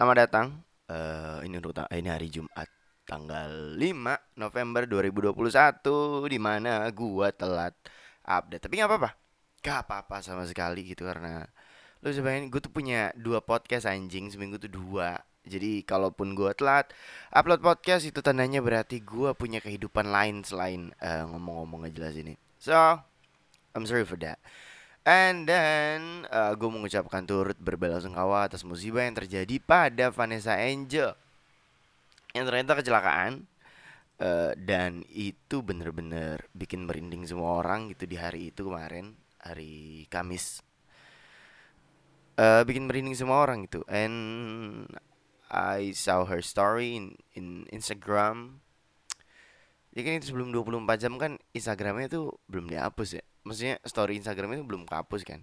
Selamat datang. Eh ini untuk ta- ini hari Jumat tanggal 5 November 2021 di mana gua telat update. Tapi nggak apa-apa. Gak apa-apa sama sekali gitu karena lu bayangin gue tuh punya dua podcast anjing seminggu tuh dua. Jadi kalaupun gua telat upload podcast itu tandanya berarti gua punya kehidupan lain selain eh, ngomong-ngomong jelas ini. So, I'm sorry for that. And then uh, gue mengucapkan turut berbelasungkawa atas musibah yang terjadi pada Vanessa Angel. Yang ternyata kecelakaan Eh, dan itu bener-bener bikin merinding semua orang gitu di hari itu kemarin hari Kamis. Eh bikin merinding semua orang gitu. And I saw her story in, in Instagram. Ya kan itu sebelum 24 jam kan Instagramnya tuh belum dihapus ya maksudnya story Instagramnya itu belum kehapus kan.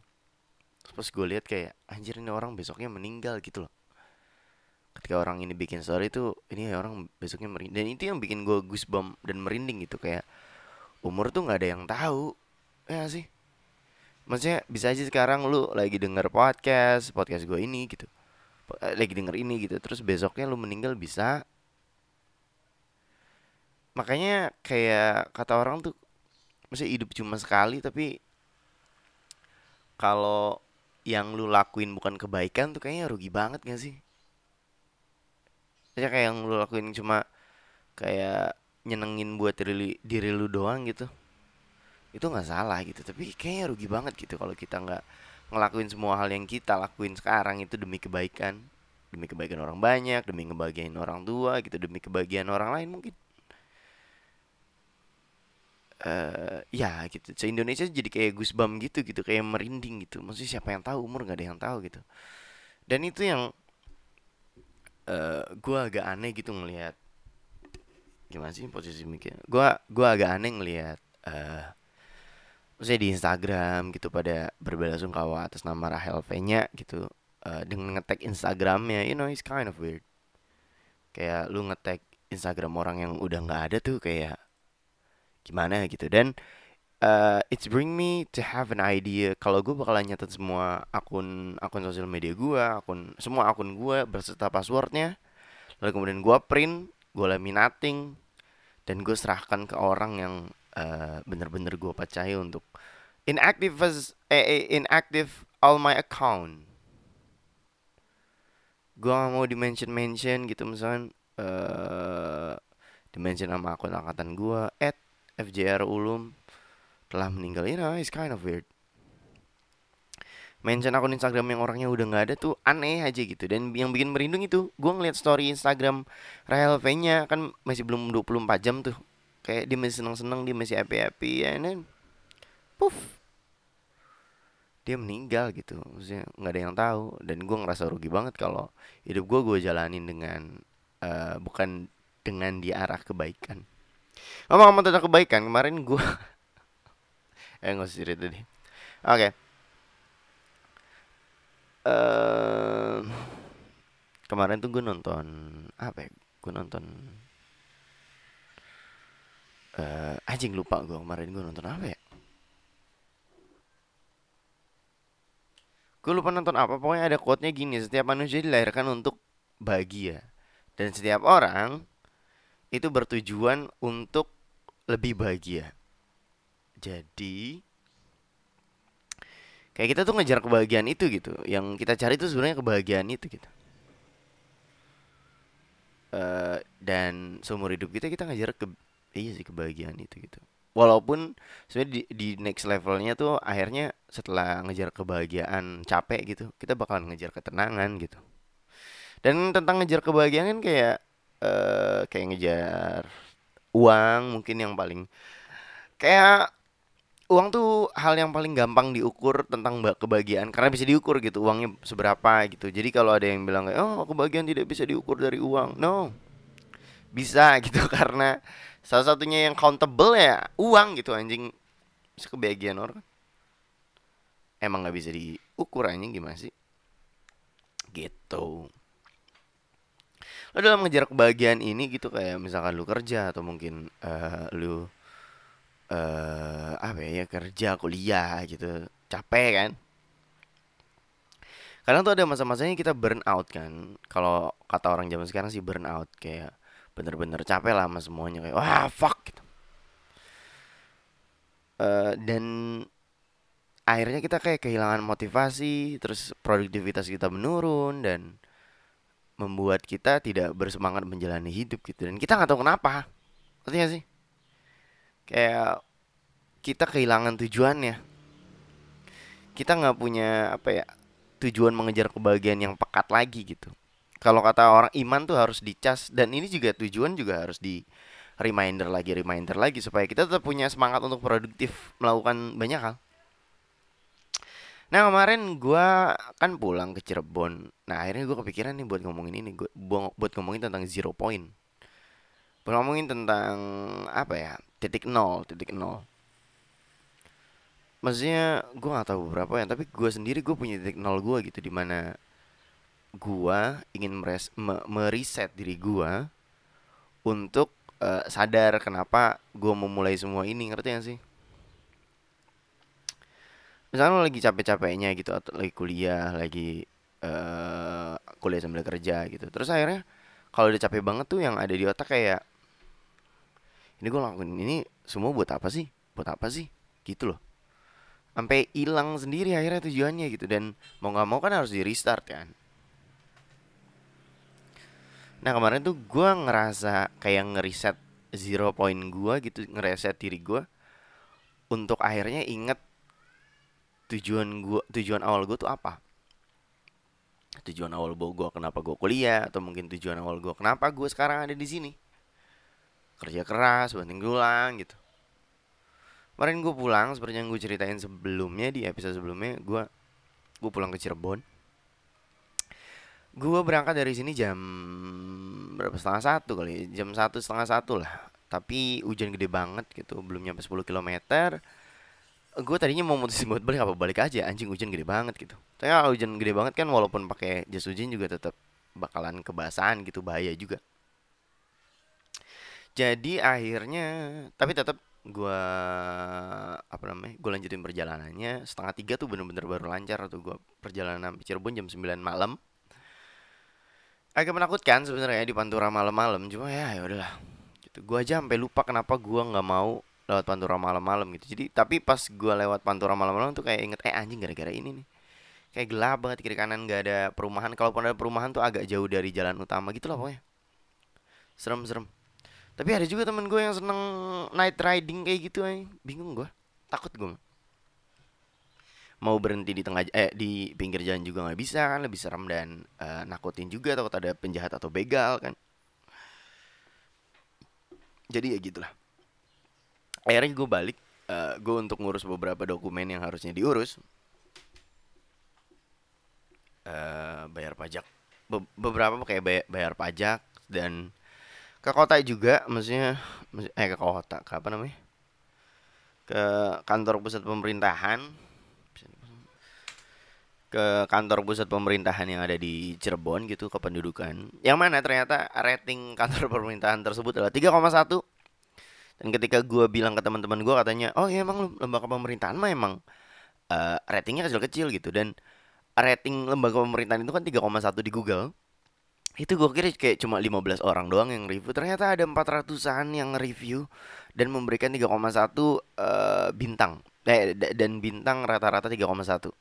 Terus pas gue lihat kayak anjir ini orang besoknya meninggal gitu loh. Ketika orang ini bikin story itu ini orang besoknya merinding dan itu yang bikin gue goosebump dan merinding gitu kayak umur tuh nggak ada yang tahu ya sih? Maksudnya bisa aja sekarang lu lagi denger podcast podcast gue ini gitu eh, lagi denger ini gitu terus besoknya lu meninggal bisa. Makanya kayak kata orang tuh maksudnya hidup cuma sekali tapi kalau yang lu lakuin bukan kebaikan tuh kayaknya rugi banget gak sih? Maksudnya kayak yang lu lakuin cuma kayak nyenengin buat diri, diri lu doang gitu. Itu nggak salah gitu tapi kayaknya rugi banget gitu kalau kita nggak ngelakuin semua hal yang kita lakuin sekarang itu demi kebaikan. Demi kebaikan orang banyak demi ngebahagiain orang tua gitu demi kebahagiaan orang lain mungkin eh ya gitu. Se Indonesia jadi kayak goosebump gitu gitu. Kayak merinding gitu. Maksudnya siapa yang tahu? Umur nggak ada yang tahu gitu. Dan itu yang eh gua agak aneh gitu ngelihat gimana sih posisi mikirnya? Gua gua agak aneh ngelihat eh maksudnya di Instagram gitu pada berbelasungkawa atas nama Rahel V-nya gitu eh, dengan nge-tag Instagramnya. You know it's kind of weird. Kayak lu nge-tag Instagram orang yang udah nggak ada tuh kayak gimana gitu. Dan uh, it's bring me to have an idea kalau gue bakalan nyatet semua akun akun sosial media gue akun semua akun gue berserta passwordnya. Lalu kemudian gue print gue laminating dan gue serahkan ke orang yang uh, bener-bener gue percaya untuk inactive as eh, eh, inactive all my account. Gue gak mau di mention mention gitu misalkan eh di mention sama akun angkatan gue at FJR Ulum telah meninggal. You know it's kind of weird. Mention akun Instagram yang orangnya udah nggak ada tuh aneh aja gitu. Dan yang bikin merindung itu gue ngeliat story Instagram Rahel V nya kan masih belum 24 jam tuh. Kayak dia masih seneng-seneng dia masih happy-happy and then puff dia meninggal gitu. Maksudnya nggak ada yang tahu. Dan gue ngerasa rugi banget kalau hidup gue gue jalanin dengan eh, bukan dengan di arah kebaikan ngomong-ngomong tentang kebaikan? Kemarin gue eh nggak usah cerita deh. Oke. Eh kemarin tuh gue nonton apa ya? Gue nonton eh anjing lupa gue kemarin gue nonton apa ya? Gue lupa nonton apa pokoknya ada quote-nya gini setiap manusia dilahirkan untuk bahagia. Dan setiap orang itu bertujuan untuk lebih bahagia. Jadi kayak kita tuh ngejar kebahagiaan itu gitu. Yang kita cari tuh sebenarnya kebahagiaan itu gitu. Eh dan seumur hidup kita kita ngejar ke iya sih kebahagiaan itu gitu. Walaupun sebenarnya di, di next levelnya tuh akhirnya setelah ngejar kebahagiaan capek gitu kita bakalan ngejar ketenangan gitu. Dan tentang ngejar kebahagiaan kan kayak eh kayak ngejar uang mungkin yang paling kayak uang tuh hal yang paling gampang diukur tentang ba- kebahagiaan karena bisa diukur gitu uangnya seberapa gitu. Jadi kalau ada yang bilang kayak oh kebahagiaan tidak bisa diukur dari uang. No. Bisa gitu karena salah satunya yang countable ya uang gitu anjing. Bisa kebahagiaan orang. Emang nggak bisa diukur anjing gimana sih? Gitu lo dalam ngejar kebahagiaan ini gitu kayak misalkan lu kerja atau mungkin eh, lu eh apa ya kerja kuliah gitu capek kan? Kadang tuh ada masa-masanya kita burn out kan. Kalau kata orang zaman sekarang sih burn out kayak bener-bener capek lah sama semuanya kayak wah fuck gitu. Uh, dan akhirnya kita kayak kehilangan motivasi terus produktivitas kita menurun dan membuat kita tidak bersemangat menjalani hidup gitu. Dan kita nggak tahu kenapa. Gak sih? Kayak kita kehilangan tujuannya. Kita nggak punya apa ya tujuan mengejar kebahagiaan yang pekat lagi gitu. Kalau kata orang iman tuh harus dicas. Dan ini juga tujuan juga harus di reminder lagi reminder lagi. Supaya kita tetap punya semangat untuk produktif melakukan banyak hal Nah kemarin gue kan pulang ke Cirebon. Nah akhirnya gue kepikiran nih buat ngomongin ini gua, Buat ngomongin tentang zero point. Buat ngomongin tentang Apa ya Titik nol Titik nol. Maksudnya gue gak tahu berapa ya Tapi gue sendiri gue punya titik nol gue gitu Di mana Gue ingin meres, me, mereset diri gue Untuk uh, sadar kenapa gue memulai semua ini Ngerti gak sih? Misalnya lo lagi capek-capeknya gitu atau lagi kuliah lagi uh, kuliah sambil kerja gitu. Terus akhirnya kalau udah capek banget tuh yang ada di otak kayak ini gue lakuin ini semua buat apa sih? Buat apa sih? Gitu loh. Sampai hilang sendiri akhirnya tujuannya gitu. Dan mau nggak mau kan harus di restart kan. Nah kemarin tuh gue ngerasa kayak ngeriset zero point gue gitu ngereset diri gue untuk akhirnya inget tujuan gua tujuan awal gue tuh apa? Tujuan awal gue kenapa gue kuliah atau mungkin tujuan awal gue kenapa gue sekarang ada di sini? Kerja keras banting tulang gitu. Kemarin gue pulang seperti yang gue ceritain sebelumnya di episode sebelumnya gue gue pulang ke Cirebon. Gue berangkat dari sini jam berapa setengah satu kali jam satu setengah satu lah. Tapi hujan gede banget gitu belum nyampe 10 kilometer gue tadinya mau mutusin buat balik apa balik aja? Anjing hujan gede banget gitu. Tapi kalau hujan gede banget kan walaupun pakai jas hujan juga tetap bakalan kebasahan gitu bahaya juga. Jadi akhirnya tapi tetap gue apa namanya gue lanjutin perjalanannya. Setengah tiga tuh bener-bener baru lancar tuh gue perjalanan Cirebon jam 9 malam. Agak menakutkan sebenarnya di Pantura malam-malam. Cuma ya ya udahlah. Gitu. Gue aja sampai lupa kenapa gue nggak mau lewat Pantura malam-malam gitu. Jadi tapi pas gue lewat Pantura malam-malam tuh kayak inget eh anjing gara-gara ini nih. Kayak gelap banget kiri kanan gak ada perumahan. Kalaupun ada perumahan tuh agak jauh dari jalan utama gitu lah pokoknya. Serem-serem tapi ada juga temen gue yang seneng night riding kayak gitu aja bingung gue takut gue mau berhenti di tengah eh di pinggir jalan juga nggak bisa kan lebih serem dan uh, nakutin juga takut ada penjahat atau begal kan. Jadi ya gitulah akhirnya gue balik uh, gue untuk ngurus beberapa dokumen yang harusnya diurus. Uh, bayar pajak. Be beberapa kayak bayar, bayar pajak dan ke kota juga maksudnya eh ke kota ke apa namanya? Ke kantor pusat pemerintahan. Ke kantor pusat pemerintahan yang ada di Cirebon gitu kependudukan yang mana ternyata rating kantor pemerintahan tersebut adalah 3,1 dan ketika gue bilang ke teman-teman gue katanya oh ya emang lembaga pemerintahan mah emang uh, ratingnya kecil-kecil gitu. Dan rating lembaga pemerintahan itu kan 3,1 di Google. Itu gue kira kayak cuma 15 orang doang yang review. Ternyata ada 400an yang review dan memberikan 3,1 uh, bintang. Eh, dan bintang rata-rata 3,1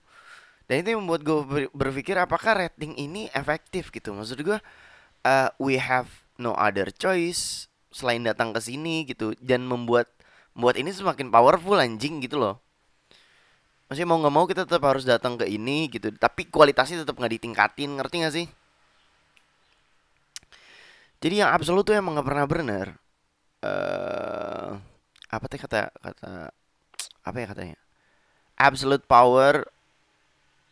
dan itu yang membuat gue berpikir apakah rating ini efektif gitu. Maksud gue uh, we have no other choice selain datang ke sini gitu dan membuat membuat ini semakin powerful anjing gitu loh. Maksudnya mau nggak mau kita tetap harus datang ke ini gitu. Tapi kualitasnya tetap nggak ditingkatin ngerti nggak sih? Jadi yang absolut tuh emang nggak pernah benar uh, apa teh kata kata apa ya katanya? Absolute power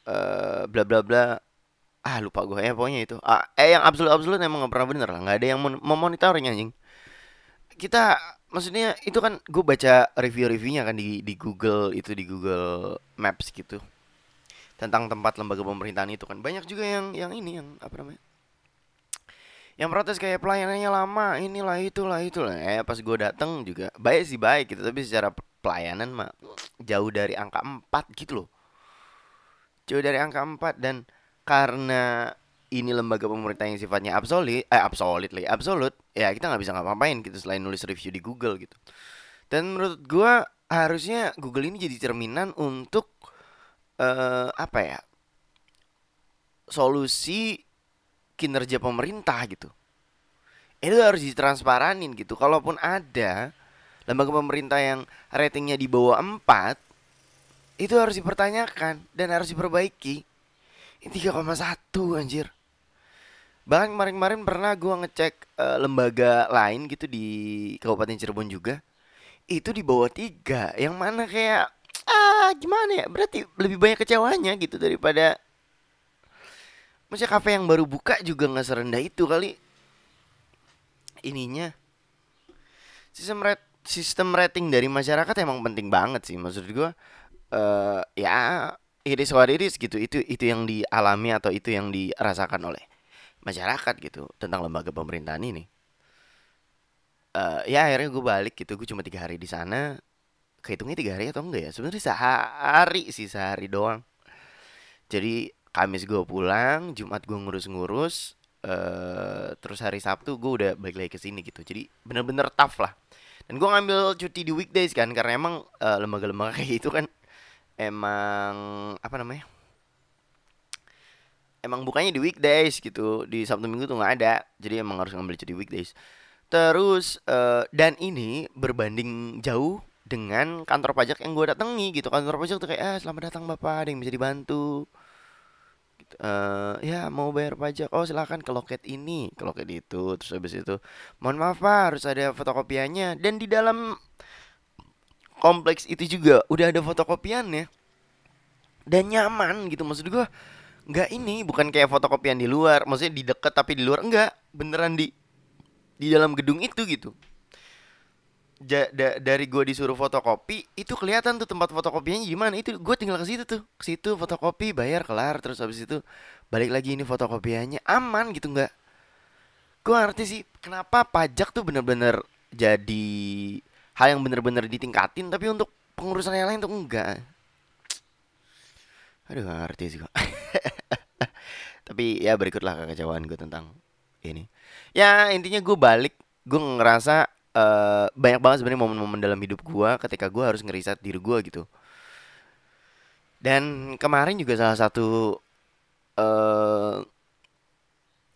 uh, bla bla bla. Ah lupa gue ya pokoknya itu. Ah, eh yang absolut absolut emang nggak pernah bener lah. Nggak ada yang mau monitoring anjing kita maksudnya itu kan gue baca review-reviewnya kan di di Google itu di Google Maps gitu. Tentang tempat lembaga pemerintahan itu kan. Banyak juga yang yang ini yang apa namanya? Yang protes kayak pelayanannya lama inilah itulah itulah. Eh pas gue dateng juga baik sih baik gitu tapi secara pelayanan mah jauh dari angka 4 gitu loh. Jauh dari angka 4 dan karena ini lembaga pemerintah yang sifatnya absolut eh absolut lagi absolut ya kita nggak bisa ngapa-ngapain gitu selain nulis review di Google gitu. Dan menurut gua harusnya Google ini jadi cerminan untuk uh, apa ya solusi kinerja pemerintah gitu. Itu harus ditransparanin gitu. Kalaupun ada lembaga pemerintah yang ratingnya di bawah 4 itu harus dipertanyakan dan harus diperbaiki. Ini 3,1 anjir bahkan kemarin-kemarin pernah gue ngecek uh, lembaga lain gitu di Kabupaten Cirebon juga itu di bawah tiga. Yang mana kayak ah gimana ya? Berarti lebih banyak kecewanya gitu daripada Maksudnya kafe yang baru buka juga nggak serendah itu kali. Ininya. Sistem rat sistem rating dari masyarakat emang penting banget sih maksud gue uh, ya iris what gitu. Itu itu yang dialami atau itu yang dirasakan oleh masyarakat gitu tentang lembaga pemerintahan ini. Uh, ya akhirnya gue balik gitu gue cuma tiga hari di sana. Kehitungnya tiga hari atau enggak ya? Sebenarnya sehari sih sehari doang. Jadi Kamis gue pulang Jumat gue ngurus-ngurus uh, terus hari Sabtu gue udah balik lagi ke sini gitu. Jadi bener-bener tough lah. Dan gue ngambil cuti di weekdays kan karena emang uh, lembaga-lembaga kayak itu kan emang apa namanya emang bukannya di weekdays gitu di sabtu minggu tuh nggak ada jadi emang harus ngambil cuti weekdays. Terus uh, dan ini berbanding jauh dengan kantor pajak yang gue datangi gitu. Kantor pajak tuh kayak ah selamat datang bapak. Ada yang bisa dibantu. Gitu. uh, ya mau bayar pajak. Oh silahkan ke loket ini. Ke loket itu terus habis itu mohon maaf pak harus ada fotokopiannya. Dan di dalam kompleks itu juga udah ada fotokopiannya. Dan nyaman gitu maksud gue Enggak ini bukan kayak fotokopian di luar, maksudnya di dekat tapi di luar enggak, beneran di di dalam gedung itu gitu. Ja, da, dari gue disuruh fotokopi itu kelihatan tuh tempat fotokopiannya gimana. Itu gue tinggal ke situ tuh. Ke situ fotokopi bayar kelar terus habis itu balik lagi ini fotokopiannya. Aman gitu nggak. Gue ngerti sih kenapa pajak tuh bener-bener jadi hal yang bener-bener ditingkatin tapi untuk pengurusan yang lain tuh enggak aduh gak ngerti sih kok tapi ya berikutlah kekecewaan gue tentang ini. Ya intinya gue balik gue ngerasa uh, banyak banget sebenarnya momen-momen dalam hidup gue ketika gue harus ngeriset diri gue gitu. Dan kemarin juga salah satu uh,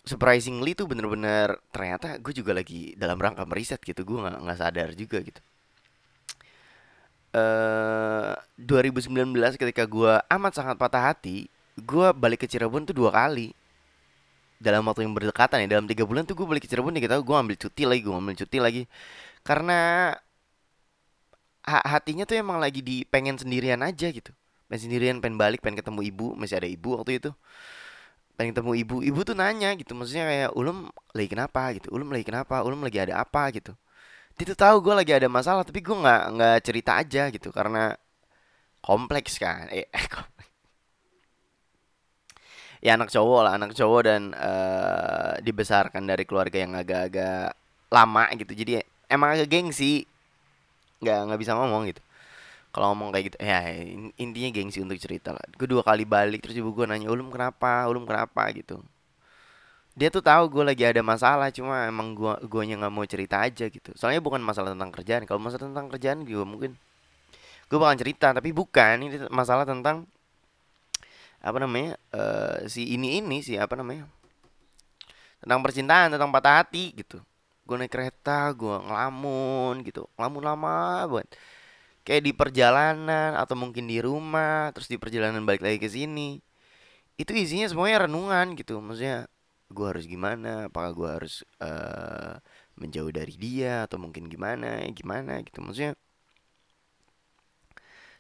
surprisingly tuh bener-bener ternyata gue juga lagi dalam rangka meriset gitu. Gue nggak nggak sadar juga gitu uh, eh, 2019 ketika gue amat sangat patah hati gue balik ke Cirebon tuh dua kali. Dalam waktu yang berdekatan ya dalam tiga bulan tuh gue balik ke Cirebon nih kita gue ambil cuti lagi gue ambil cuti lagi. Karena ha hatinya tuh emang lagi di pengen sendirian aja gitu. Pengen sendirian pengen balik pengen ketemu ibu masih ada ibu waktu itu. Pengen ketemu ibu ibu tuh nanya gitu maksudnya kayak ulum lagi kenapa? gitu ulum lagi kenapa? Ulum lagi ada apa? gitu dia tuh tahu gue lagi ada masalah tapi gue nggak nggak cerita aja gitu karena kompleks kan? Eh ya anak cowok lah anak cowok dan uh, dibesarkan dari keluarga yang agak-agak lama gitu. Jadi emang agak gengsi. Nggak nggak bisa ngomong gitu. Kalau ngomong kayak gitu ya intinya gengsi untuk cerita lah. Gue dua kali balik terus ibu gue nanya ulum kenapa? Ulum kenapa? gitu dia tuh tahu gue lagi ada masalah cuma emang gue gue nggak mau cerita aja gitu. Soalnya bukan masalah tentang kerjaan. Kalau masalah tentang kerjaan juga mungkin gue bakal cerita tapi bukan. Ini masalah tentang apa namanya uh, si ini ini si apa namanya tentang percintaan tentang patah hati gitu. Gue naik kereta gue ngelamun gitu. Ngelamun lama buat kayak di perjalanan atau mungkin di rumah terus di perjalanan balik lagi ke sini. Itu isinya semuanya renungan gitu. Maksudnya gue harus gimana apakah gue harus uh, menjauh dari dia atau mungkin gimana gimana gitu. Maksudnya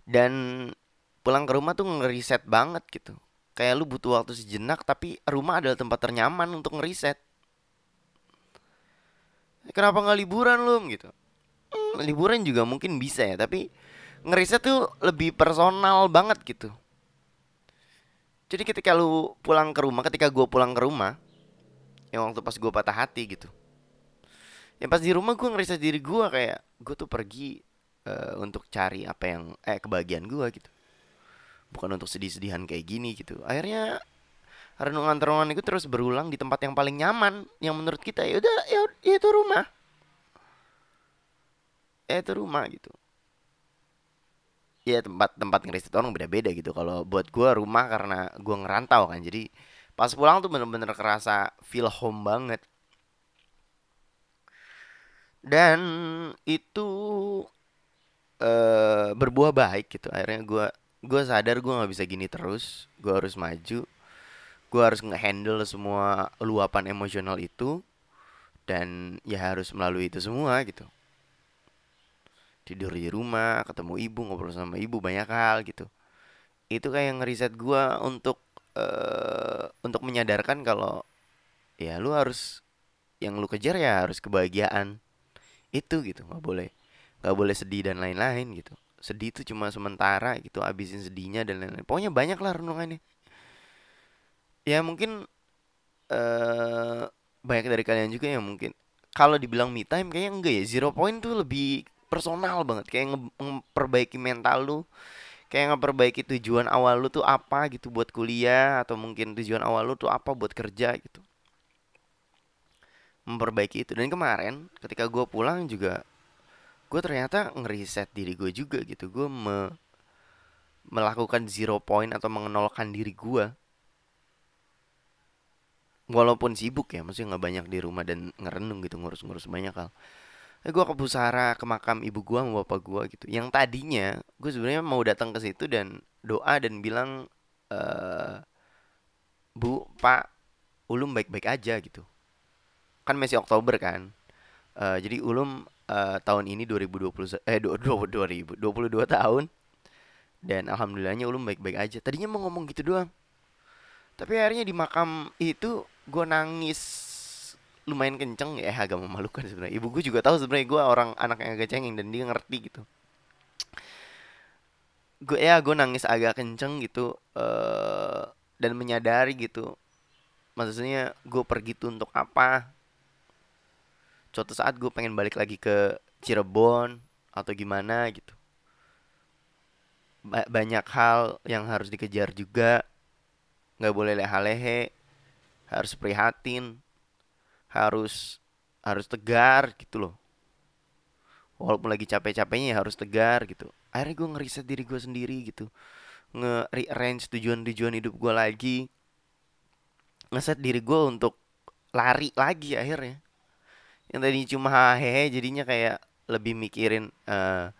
dan pulang ke rumah tuh ngeriset banget gitu. Kayak lu butuh waktu sejenak tapi rumah adalah tempat ternyaman untuk ngeriset. Kenapa nggak liburan lu gitu. Hmm, liburan juga mungkin bisa ya tapi ngeriset tuh lebih personal banget gitu. Jadi ketika lu pulang ke rumah ketika gue pulang ke rumah yang waktu pas gue patah hati gitu. Yang pas di rumah gue ngeriset diri gue kayak gue tuh pergi uh, untuk cari apa yang eh kebahagiaan gue gitu. Bukan untuk sedih-sedihan kayak gini gitu. Akhirnya renungan-renungan itu terus berulang di tempat yang paling nyaman yang menurut kita ya udah ya, ya itu rumah. Ya itu rumah gitu. Ya tempat tempat ngeriset orang beda-beda gitu. Kalau buat gua rumah karena gua ngerantau kan jadi pas pulang tuh bener-bener kerasa feel home banget. Dan itu uh, berbuah baik gitu. Akhirnya gua gua sadar gua nggak bisa gini terus. Gua harus maju. Gue harus ngehandle semua luapan emosional itu. Dan ya harus melalui itu semua gitu. Tidur di rumah ketemu ibu ngobrol sama ibu banyak hal gitu. Itu kayak ngeriset gue untuk uh, untuk menyadarkan kalau ya lu harus yang lu kejar ya harus kebahagiaan. Itu gitu nggak boleh nggak boleh sedih dan lain-lain gitu. Sedih itu cuma sementara gitu abisin sedihnya dan lain-lain. Pokoknya banyak lah renungannya. Ya mungkin uh, banyak dari kalian juga yang mungkin kalau dibilang me time kayaknya enggak ya. Zero point tuh lebih personal banget kayak memperbaiki mental lu kayak ngeperbaiki tujuan awal lu tuh apa gitu buat kuliah atau mungkin tujuan awal lu tuh apa buat kerja gitu. Memperbaiki itu. Dan kemarin ketika gue pulang juga gue ternyata ngeriset diri gue juga gitu. Gue me melakukan zero point atau mengenolkan diri gue walaupun sibuk ya maksudnya nggak banyak di rumah dan ngerenung gitu ngurus-ngurus banyak hal eh, gue ke pusara ke makam ibu gue sama bapak gue gitu. Yang tadinya gue sebenarnya mau datang ke situ dan doa dan bilang e, bu pak ulum baik-baik aja gitu. Kan masih Oktober kan. Uh, jadi ulum uh, tahun ini 2020 eh 2022 tahun. Dan alhamdulillahnya ulum baik-baik aja. Tadinya mau ngomong gitu doang. Tapi akhirnya di makam itu gue nangis lumayan kenceng ya agak memalukan sebenarnya. Ibu gue juga tahu sebenarnya gue orang anak yang agak cengeng dan dia ngerti gitu. Gue ya gue nangis agak kenceng gitu uh, dan menyadari gitu. Maksudnya gue pergi tuh untuk apa? Suatu saat gue pengen balik lagi ke Cirebon atau gimana gitu. Ba banyak hal yang harus dikejar juga. Nggak boleh leha-lehe harus prihatin harus harus tegar gitu loh. Walaupun lagi capek-capeknya ya harus tegar gitu. Akhirnya gue ngeriset diri gue sendiri gitu. Nge-rearrange tujuan-tujuan hidup gue lagi. Ngeset diri gue untuk lari lagi akhirnya. Yang tadi cuma hehe jadinya kayak lebih mikirin uh,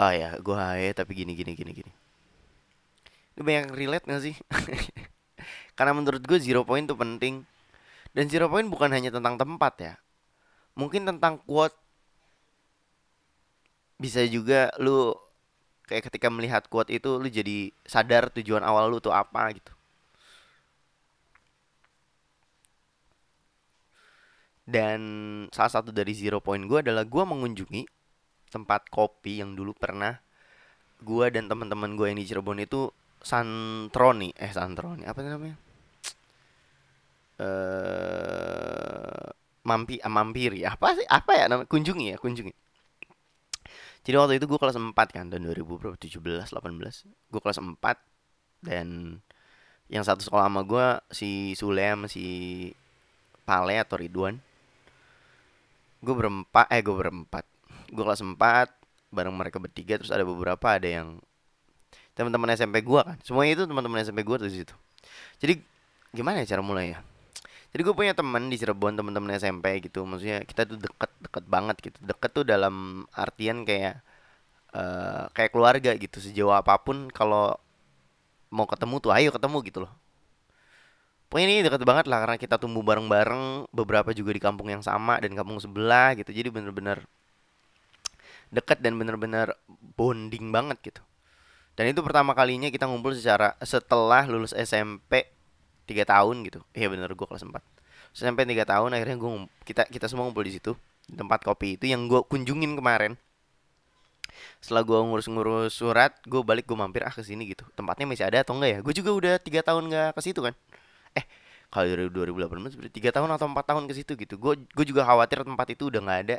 oh ya gue hehe tapi gini gini gini gini. Ini banyak relate gak sih? Karena menurut gue zero point itu penting. Dan zero point bukan hanya tentang tempat ya. Mungkin tentang quote. Bisa juga lu kayak ketika melihat quote itu lu jadi sadar tujuan awal lu tuh apa gitu. Dan salah satu dari zero point gue adalah gue mengunjungi tempat kopi yang dulu pernah gue dan teman-teman gue yang di Cirebon itu Santroni eh Santroni apa namanya uh, mampi uh, mampiri apa sih? Apa ya namanya? Kunjungi ya kunjungi. Jadi waktu itu gue kelas 4 kan tahun 2017 18 gue kelas 4 dan yang satu sekolah sama gue si Sulem si Pale atau Ridwan. Gue berempat eh gue berempat. Gue kelas 4 bareng mereka bertiga terus ada beberapa ada yang teman-teman SMP gue kan. Semuanya itu teman-teman SMP gue tuh di situ. Jadi gimana ya cara mulai ya jadi gue punya teman di Cirebon teman-teman SMP gitu. Maksudnya kita tuh deket deket banget gitu. Deket tuh dalam artian kayak uh, kayak keluarga gitu. Sejauh apa pun kalau mau ketemu tuh ayo ketemu gitu loh. Pokoknya ini deket banget lah karena kita tumbuh bareng-bareng. Beberapa juga di kampung yang sama dan kampung sebelah gitu. Jadi bener-bener deket dan bener-bener bonding banget gitu. Dan itu pertama kalinya kita ngumpul secara setelah lulus SMP tiga tahun gitu. Iya bener gue kelas 4 sampai tiga tahun akhirnya gue kita kita semua ngumpul di situ tempat kopi itu yang gue kunjungin kemarin. Setelah gue ngurus-ngurus surat gue balik gue mampir ah ke sini gitu. Tempatnya masih ada atau enggak ya? Gue juga udah tiga tahun nggak ke situ kan? Eh kalau dari 2018 berarti tiga tahun atau empat tahun ke situ gitu. Gue gue juga khawatir tempat itu udah nggak ada.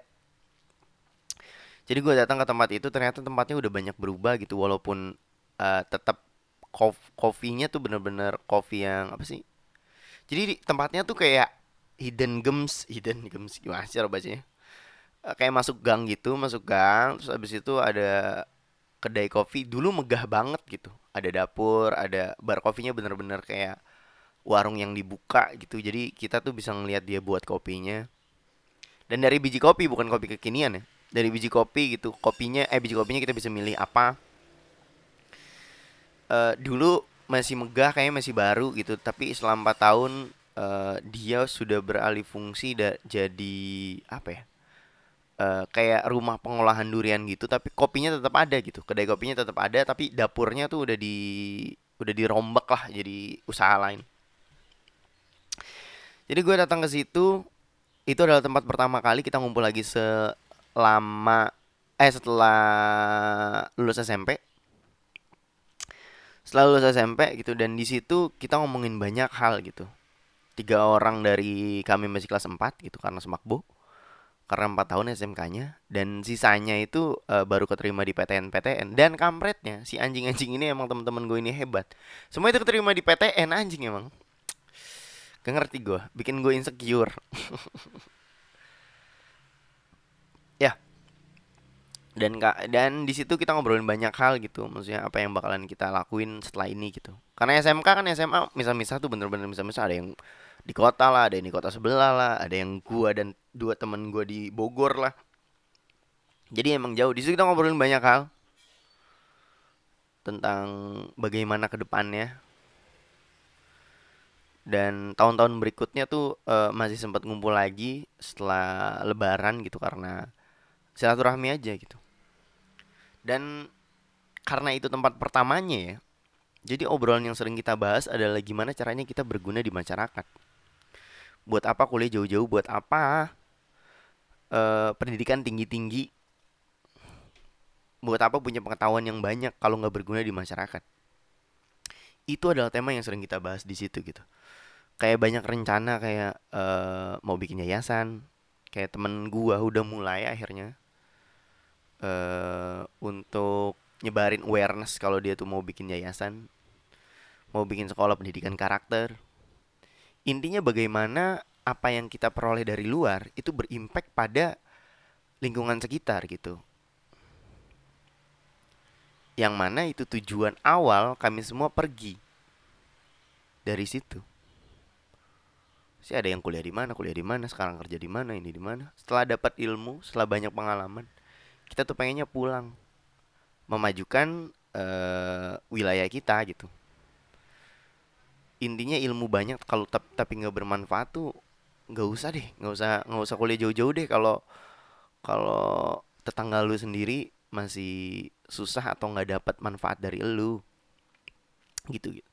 Jadi gue datang ke tempat itu ternyata tempatnya udah banyak berubah gitu. Walaupun uh, tetap kof kopinya tuh bener-bener kopi yang apa sih? Jadi tempatnya tuh kayak hidden gems hidden gems gimana sih bacanya? Uh, kayak masuk gang gitu masuk gang terus abis itu ada kedai kopi dulu megah banget gitu. Ada dapur ada bar kopinya bener-bener kayak warung yang dibuka gitu. Jadi kita tuh bisa ngelihat dia buat kopinya. Dan dari biji kopi bukan kopi kekinian ya. Dari biji kopi gitu kopinya eh biji kopinya kita bisa milih apa uh, dulu masih megah kayaknya masih baru gitu. Tapi selama 4 tahun uh, dia sudah beralih fungsi da jadi apa ya uh, kayak rumah pengolahan durian gitu tapi kopinya tetap ada gitu. Kedai kopinya tetap ada tapi dapurnya tuh udah di udah dirombak lah jadi usaha lain. Jadi gue datang ke situ itu adalah tempat pertama kali kita ngumpul lagi selama eh setelah lulus SMP setelah lulus SMP gitu dan di situ kita ngomongin banyak hal gitu. Tiga orang dari kami masih kelas 4 gitu karena semakbo karena empat tahun SMK-nya dan sisanya itu uh, baru keterima di PTN PTN dan kampretnya. Si anjing-anjing ini emang teman-teman gue ini hebat. Semua itu keterima di PTN anjing emang. Gak ngerti gue bikin gue insecure dan dan di situ kita ngobrolin banyak hal gitu. Maksudnya apa yang bakalan kita lakuin setelah ini gitu. Karena SMK kan SMA misal-misal tuh bener-bener misal-misal ada yang di kota lah ada yang di kota sebelah lah ada yang gua dan dua temen gua di Bogor lah. Jadi emang jauh. Di situ kita ngobrolin banyak hal tentang bagaimana ke depannya dan tahun-tahun berikutnya tuh uh, masih sempat ngumpul lagi setelah Lebaran gitu karena silaturahmi aja gitu dan karena itu tempat pertamanya ya jadi obrolan yang sering kita bahas adalah gimana caranya kita berguna di masyarakat. Buat apa kuliah jauh-jauh? Buat apa uh, pendidikan tinggi-tinggi? Buat apa punya pengetahuan yang banyak kalau nggak berguna di masyarakat? Itu adalah tema yang sering kita bahas di situ gitu. Kayak banyak rencana kayak uh, mau bikin yayasan. Kayak temen gua udah mulai akhirnya uh, untuk nyebarin awareness kalau dia tuh mau bikin yayasan, mau bikin sekolah pendidikan karakter. Intinya bagaimana apa yang kita peroleh dari luar itu berimpact pada lingkungan sekitar gitu. Yang mana itu tujuan awal kami semua pergi dari situ. Sih ada yang kuliah di mana, kuliah di mana, sekarang kerja di mana, ini di mana. Setelah dapat ilmu, setelah banyak pengalaman, kita tuh pengennya pulang. Memajukan uh, wilayah kita gitu. Intinya ilmu banyak kalau tapi nggak bermanfaat tuh nggak usah deh. Nggak usah nggak usah kuliah jauh-jauh deh. Kalau kalau tetangga lu sendiri masih susah atau nggak dapat manfaat dari lu gitu gitu.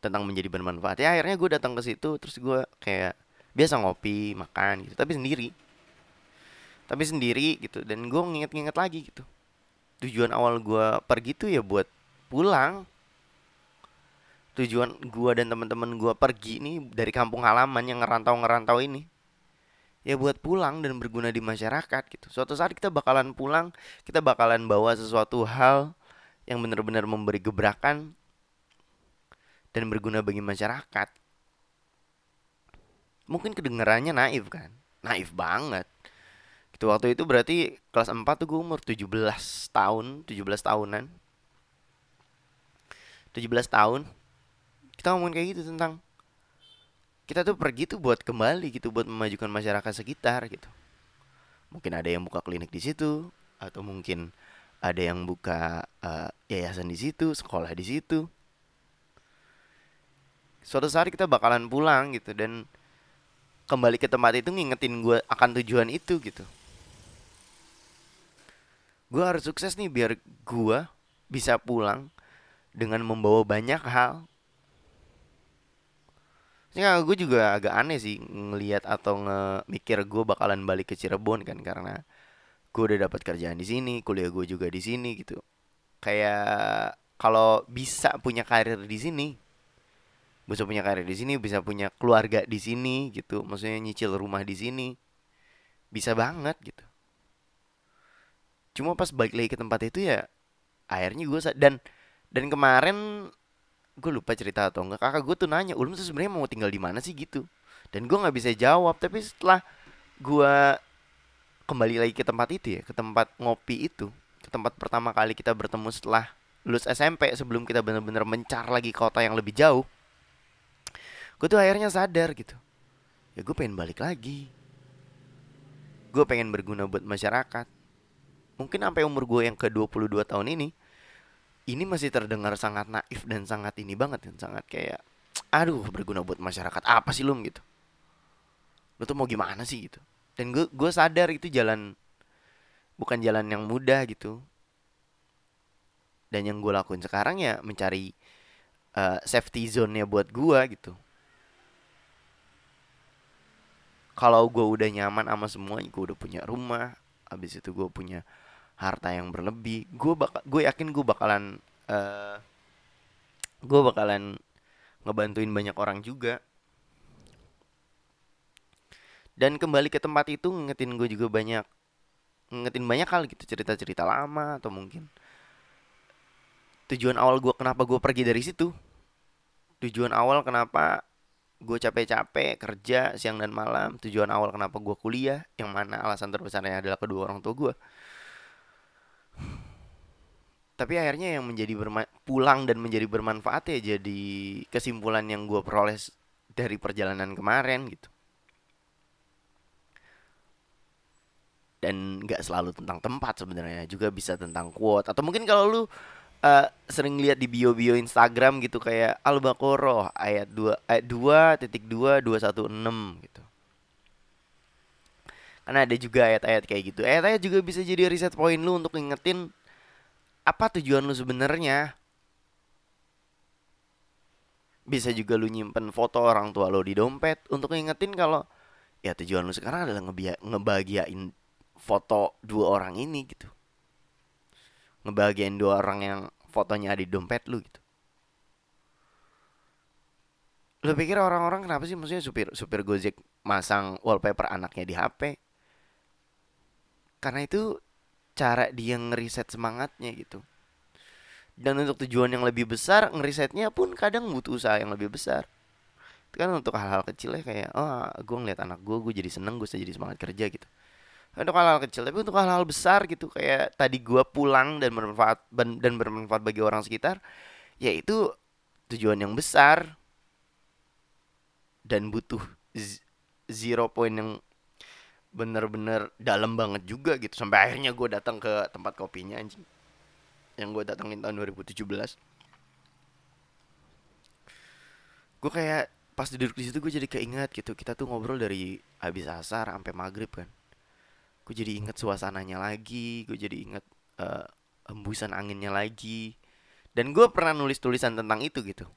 Tentang menjadi bermanfaat. Ya akhirnya gue datang ke situ terus gue kayak biasa ngopi makan gitu. Tapi sendiri tapi sendiri gitu. Dan gue nginget-nginget lagi gitu. Tujuan awal gue pergi tuh ya buat pulang. Tujuan gue dan teman-teman gue pergi nih dari kampung halaman yang ngerantau-ngerantau ini ya buat pulang dan berguna di masyarakat gitu. Suatu saat kita bakalan pulang kita bakalan bawa sesuatu hal yang benar-benar memberi gebrakan dan berguna bagi masyarakat. Mungkin kedengarannya naif kan? Naif banget Gitu waktu itu berarti kelas 4 tuh gue umur 17 tahun, 17 tahunan. 17 tahun. Kita ngomongin kayak gitu tentang kita tuh pergi tuh buat kembali gitu buat memajukan masyarakat sekitar gitu. Mungkin ada yang buka klinik di situ atau mungkin ada yang buka uh, yayasan di situ, sekolah di situ. Suatu saat kita bakalan pulang gitu dan kembali ke tempat itu ngingetin gue akan tujuan itu gitu gue harus sukses nih biar gue bisa pulang dengan membawa banyak hal Ya gue juga agak aneh sih ngelihat atau nge-mikir gue bakalan balik ke Cirebon kan karena gue udah dapat kerjaan di sini, kuliah gue juga di sini gitu. Kayak kalau bisa punya karir di sini, bisa punya karir di sini, bisa punya keluarga di sini gitu. Maksudnya nyicil rumah di sini. Bisa banget gitu cuma pas balik lagi ke tempat itu ya akhirnya gue dan dan kemarin gue lupa cerita atau enggak kakak gue tuh nanya ulum tuh sebenarnya mau tinggal di mana sih? Gitu. Dan gue nggak bisa jawab tapi setelah gue kembali lagi ke tempat itu ya ke tempat ngopi itu ke tempat pertama kali kita bertemu setelah lulus SMP sebelum kita benar-benar mencar lagi kota yang lebih jauh gue tuh akhirnya sadar gitu. Ya gue pengen balik lagi. Gue pengen berguna buat masyarakat mungkin sampai umur gue yang ke 22 tahun ini ini masih terdengar sangat naif dan sangat ini banget dan sangat kayak aduh berguna buat masyarakat apa sih lum? gitu. Lu tuh mau gimana sih? gitu. Dan gue gue sadar itu jalan bukan jalan yang mudah gitu. Dan yang gue lakuin sekarang ya mencari uh, safety zone-nya buat gue gitu. Kalau gue udah nyaman sama semua gue udah punya rumah habis itu gue punya harta yang berlebih. Gue bakal gue yakin gue bakalan uh, gue bakalan ngebantuin banyak orang juga. Dan kembali ke tempat itu ngingetin gue juga banyak ngingetin banyak hal gitu cerita-cerita lama atau mungkin tujuan awal gue kenapa gue pergi dari situ. Tujuan awal kenapa gue capek-capek kerja siang dan malam. Tujuan awal kenapa gue kuliah yang mana alasan terbesarnya adalah kedua orang tua gue tapi akhirnya yang menjadi pulang dan menjadi bermanfaat ya jadi kesimpulan yang gue peroleh dari perjalanan kemarin gitu. Dan nggak selalu tentang tempat sebenarnya juga bisa tentang quote. Atau mungkin kalau lu uh, sering lihat di bio-bio Instagram gitu kayak Al-Baqarah ayat 2 ayat 2 titik 2 216 gitu. Karena ada juga ayat-ayat kayak gitu. Ayat-ayat juga bisa jadi riset poin lu untuk ngingetin apa tujuan lu sebenarnya. Bisa juga lu nyimpen foto orang tua lo di dompet untuk ngingetin kalau ya tujuan lu sekarang adalah ngebahagiain foto dua orang ini gitu ngebahagiain dua orang yang fotonya ada di dompet lu gitu. Lu pikir orang-orang kenapa sih? Maksudnya supir supir gojek masang wallpaper anaknya di HP karena itu cara dia ngeriset semangatnya gitu. Dan untuk tujuan yang lebih besar ngerisetnya pun kadang butuh usaha yang lebih besar. Itu kan untuk hal-hal kecil ya kayak oh gue ngeliat anak gue gue jadi seneng gue jadi semangat kerja gitu untuk hal-hal kecil tapi untuk hal-hal besar gitu kayak tadi gua pulang dan bermanfaat dan bermanfaat bagi orang sekitar yaitu tujuan yang besar dan butuh zero point yang bener-bener dalam banget juga gitu. Sampai akhirnya gue datang ke tempat kopinya anjing yang gue datangin tahun 2017 gue kayak pas duduk di situ gue jadi keinget gitu kita tuh ngobrol dari habis asar sampai maghrib kan gue jadi inget suasananya lagi gue jadi inget uh, embusan anginnya lagi. Dan gue pernah nulis tulisan tentang itu gitu.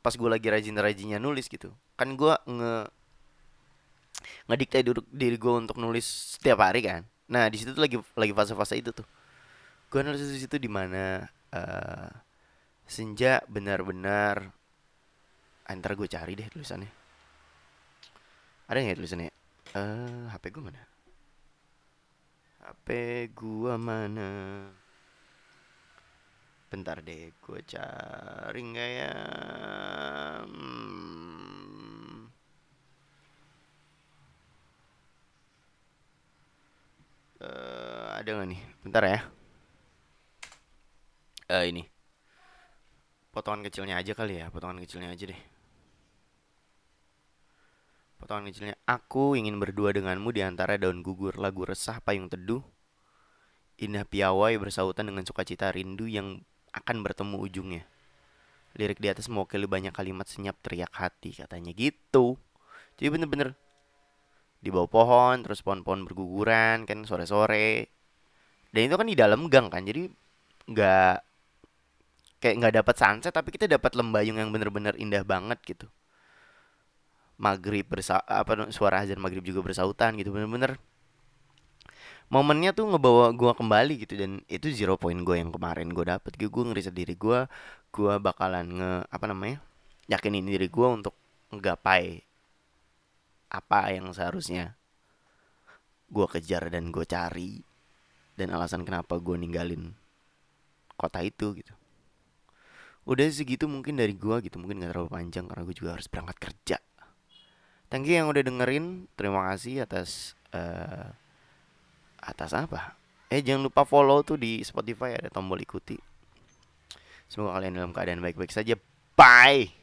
Pas gue lagi rajin-rajinnya nulis gitu. Kan gue nge ngedikte diri, diri gue untuk nulis setiap hari kan. Nah di situ tuh lagi lagi fase-fase itu tuh. Gue nulis di situ di mana uh, senja benar-benar antar gue cari deh tulisannya. Ada nggak ya tulisannya? Eh uh, hp gue mana HP gua mana? Bentar deh, gua cari nggak ya? Hmm. Uh, ada nggak nih? Bentar ya. Uh, ini. Potongan kecilnya aja kali ya, potongan kecilnya aja deh. Potongan kecilnya Aku ingin berdua denganmu di antara daun gugur Lagu resah payung teduh. Indah piawai bersautan dengan sukacita rindu yang akan bertemu ujungnya. Lirik di atas mewakili banyak kalimat senyap teriak hati Katanya gitu. Jadi bener-bener Di bawah pohon Terus pohon-pohon berguguran Kan sore-sore. Dan itu kan di dalam gang kan Jadi nggak Kayak nggak dapat sunset Tapi kita dapat lembayung yang bener-bener indah banget gitu maghrib bersa apa suara azan maghrib juga bersautan gitu bener-bener. Momennya tuh ngebawa gue kembali gitu dan itu zero point gue yang kemarin gue dapet. Gue gue ngeriset diri gue gue bakalan nge apa namanya yakinin diri gue untuk nggapai apa yang seharusnya gue kejar dan gue cari dan alasan kenapa gue ninggalin kota itu gitu. Udah segitu mungkin dari gua gitu mungkin nggak terlalu panjang karena gue juga harus berangkat kerja thank you yang udah dengerin. Terima kasih atas uh, atas apa? Eh jangan lupa follow tuh di Spotify ada tombol ikuti. Semoga kalian dalam keadaan baik-baik saja. Bye